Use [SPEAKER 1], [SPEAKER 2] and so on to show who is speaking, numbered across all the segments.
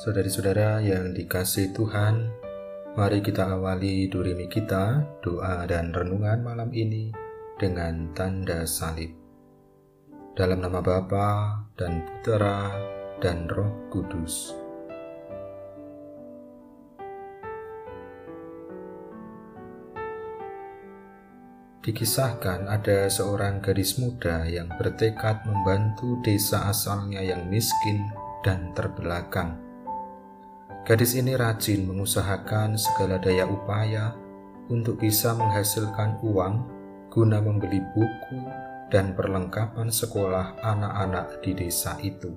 [SPEAKER 1] Saudari-saudara yang dikasih Tuhan, mari kita awali durimi kita, doa dan renungan malam ini dengan tanda salib. Dalam nama Bapa dan Putera dan Roh Kudus. Dikisahkan ada seorang gadis muda yang bertekad membantu desa asalnya yang miskin dan terbelakang Gadis ini rajin mengusahakan segala daya upaya untuk bisa menghasilkan uang guna membeli buku dan perlengkapan sekolah anak-anak di desa itu.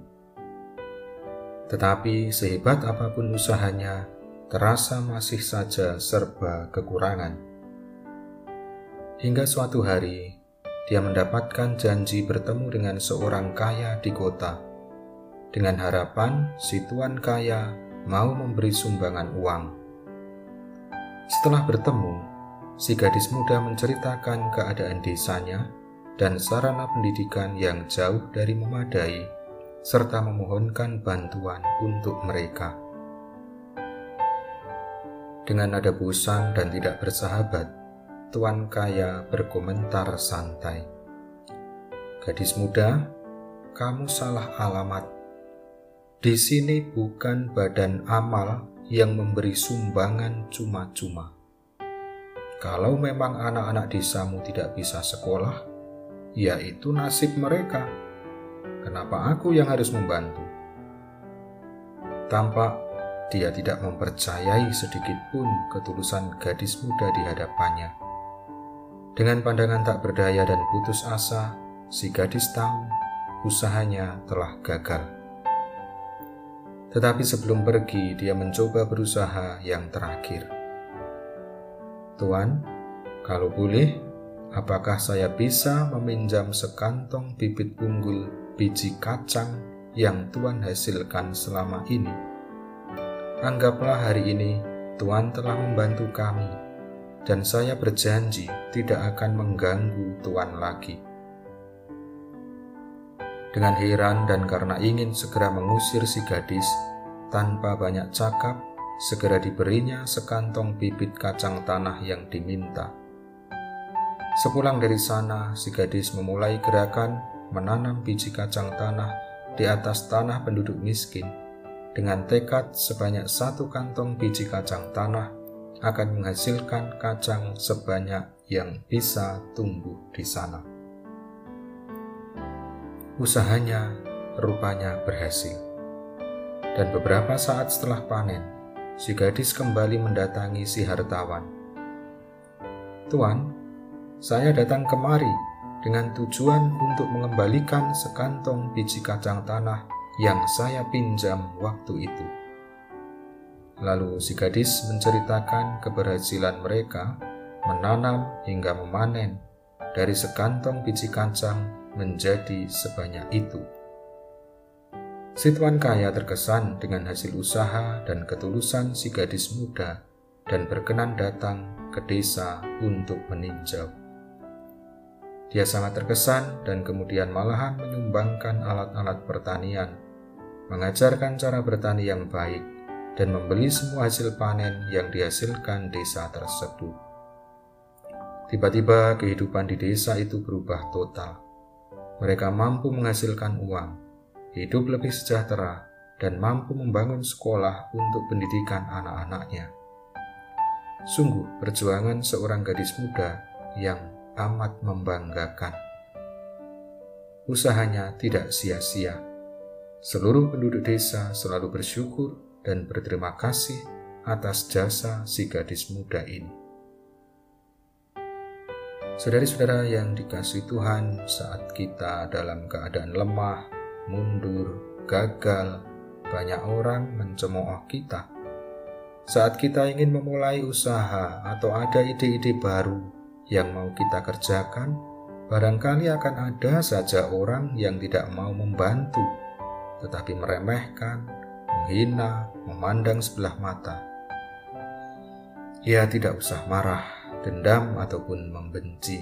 [SPEAKER 1] Tetapi sehebat apa pun usahanya, terasa masih saja serba kekurangan. Hingga suatu hari, dia mendapatkan janji bertemu dengan seorang kaya di kota. Dengan harapan si tuan kaya mau memberi sumbangan uang. Setelah bertemu, si gadis muda menceritakan keadaan desanya dan sarana pendidikan yang jauh dari memadai, serta memohonkan bantuan untuk mereka. Dengan nada bosan dan tidak bersahabat, Tuan Kaya berkomentar santai. Gadis muda, kamu salah alamat di sini bukan badan amal yang memberi sumbangan cuma-cuma. Kalau memang anak-anak desamu tidak bisa sekolah, ya itu nasib mereka. Kenapa aku yang harus membantu? Tampak dia tidak mempercayai sedikit pun ketulusan gadis muda di hadapannya. Dengan pandangan tak berdaya dan putus asa, si gadis tahu usahanya telah gagal. Tetapi sebelum pergi, dia mencoba berusaha yang terakhir. Tuan, kalau boleh, apakah saya bisa meminjam sekantong bibit unggul biji kacang yang Tuan hasilkan selama ini? Anggaplah hari ini Tuan telah membantu kami, dan saya berjanji tidak akan mengganggu Tuan lagi. Dengan heran dan karena ingin segera mengusir si gadis, tanpa banyak cakap, segera diberinya sekantong bibit kacang tanah yang diminta. Sepulang dari sana, si gadis memulai gerakan menanam biji kacang tanah di atas tanah penduduk miskin. Dengan tekad sebanyak satu kantong biji kacang tanah akan menghasilkan kacang sebanyak yang bisa tumbuh di sana. Usahanya rupanya berhasil. Dan beberapa saat setelah panen, si gadis kembali mendatangi si hartawan. Tuan, saya datang kemari dengan tujuan untuk mengembalikan sekantong biji kacang tanah yang saya pinjam waktu itu. Lalu si gadis menceritakan keberhasilan mereka menanam hingga memanen dari sekantong biji kacang menjadi sebanyak itu. Si tuan kaya terkesan dengan hasil usaha dan ketulusan si gadis muda dan berkenan datang ke desa untuk meninjau. Dia sangat terkesan dan kemudian malahan menyumbangkan alat-alat pertanian, mengajarkan cara bertani yang baik, dan membeli semua hasil panen yang dihasilkan desa tersebut. Tiba-tiba kehidupan di desa itu berubah total mereka mampu menghasilkan uang, hidup lebih sejahtera, dan mampu membangun sekolah untuk pendidikan anak-anaknya. Sungguh, perjuangan seorang gadis muda yang amat membanggakan. Usahanya tidak sia-sia. Seluruh penduduk desa selalu bersyukur dan berterima kasih atas jasa si gadis muda ini. Saudari-saudara yang dikasih Tuhan, saat kita dalam keadaan lemah, mundur, gagal, banyak orang mencemooh kita. Saat kita ingin memulai usaha atau ada ide-ide baru yang mau kita kerjakan, barangkali akan ada saja orang yang tidak mau membantu, tetapi meremehkan, menghina, memandang sebelah mata. Ya, tidak usah marah dendam, ataupun membenci.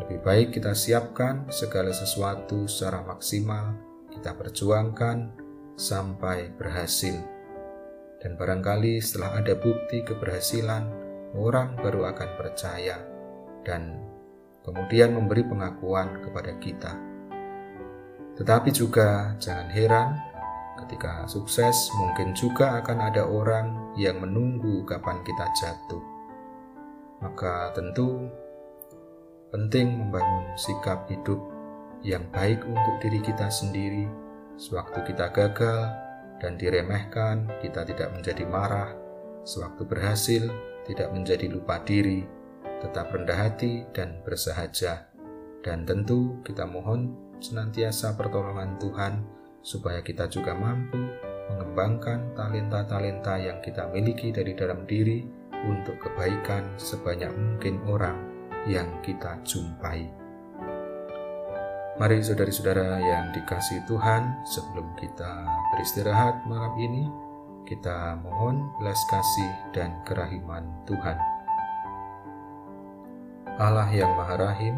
[SPEAKER 1] Lebih baik kita siapkan segala sesuatu secara maksimal, kita perjuangkan sampai berhasil, Dan barangkali setelah ada bukti keberhasilan, orang baru akan percaya dan kemudian memberi pengakuan kepada kita. Tetapi juga jangan heran ketika sukses mungkin juga akan ada orang yang menunggu kapan kita jatuh. Maka tentu penting membangun sikap hidup yang baik untuk diri kita sendiri sewaktu kita gagal dan diremehkan, kita tidak menjadi marah. Sewaktu berhasil, tidak menjadi lupa diri, tetap rendah hati dan bersahaja. Dan tentu kita mohon senantiasa pertolongan Tuhan supaya kita juga mampu mengembangkan talenta-talenta yang kita miliki dari dalam diri untuk kebaikan sebanyak mungkin orang yang kita jumpai. Mari saudari-saudara yang dikasih Tuhan, sebelum kita beristirahat malam ini, kita mohon belas kasih dan kerahiman Tuhan. Allah yang Maha Rahim,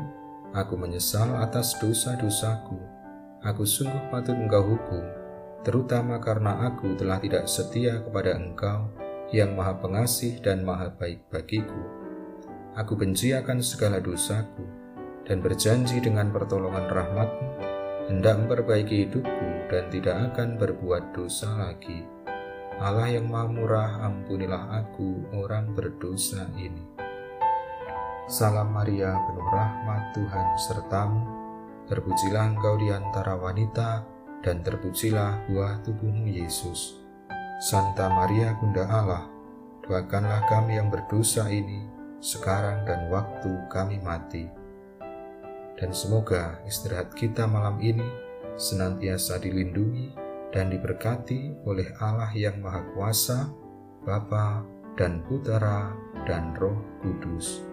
[SPEAKER 1] aku menyesal atas dosa-dosaku. Aku sungguh patut engkau hukum, terutama karena aku telah tidak setia kepada engkau yang maha pengasih dan maha baik bagiku. Aku benci akan segala dosaku, dan berjanji dengan pertolongan rahmatmu hendak memperbaiki hidupku dan tidak akan berbuat dosa lagi. Allah yang maha murah, ampunilah aku orang berdosa ini. Salam Maria, penuh rahmat Tuhan sertamu. Terpujilah engkau di antara wanita, dan terpujilah buah tubuhmu Yesus. Santa Maria Bunda Allah, doakanlah kami yang berdosa ini, sekarang dan waktu kami mati dan semoga istirahat kita malam ini senantiasa dilindungi dan diberkati oleh Allah yang Maha Kuasa, Bapa dan Putera dan Roh Kudus.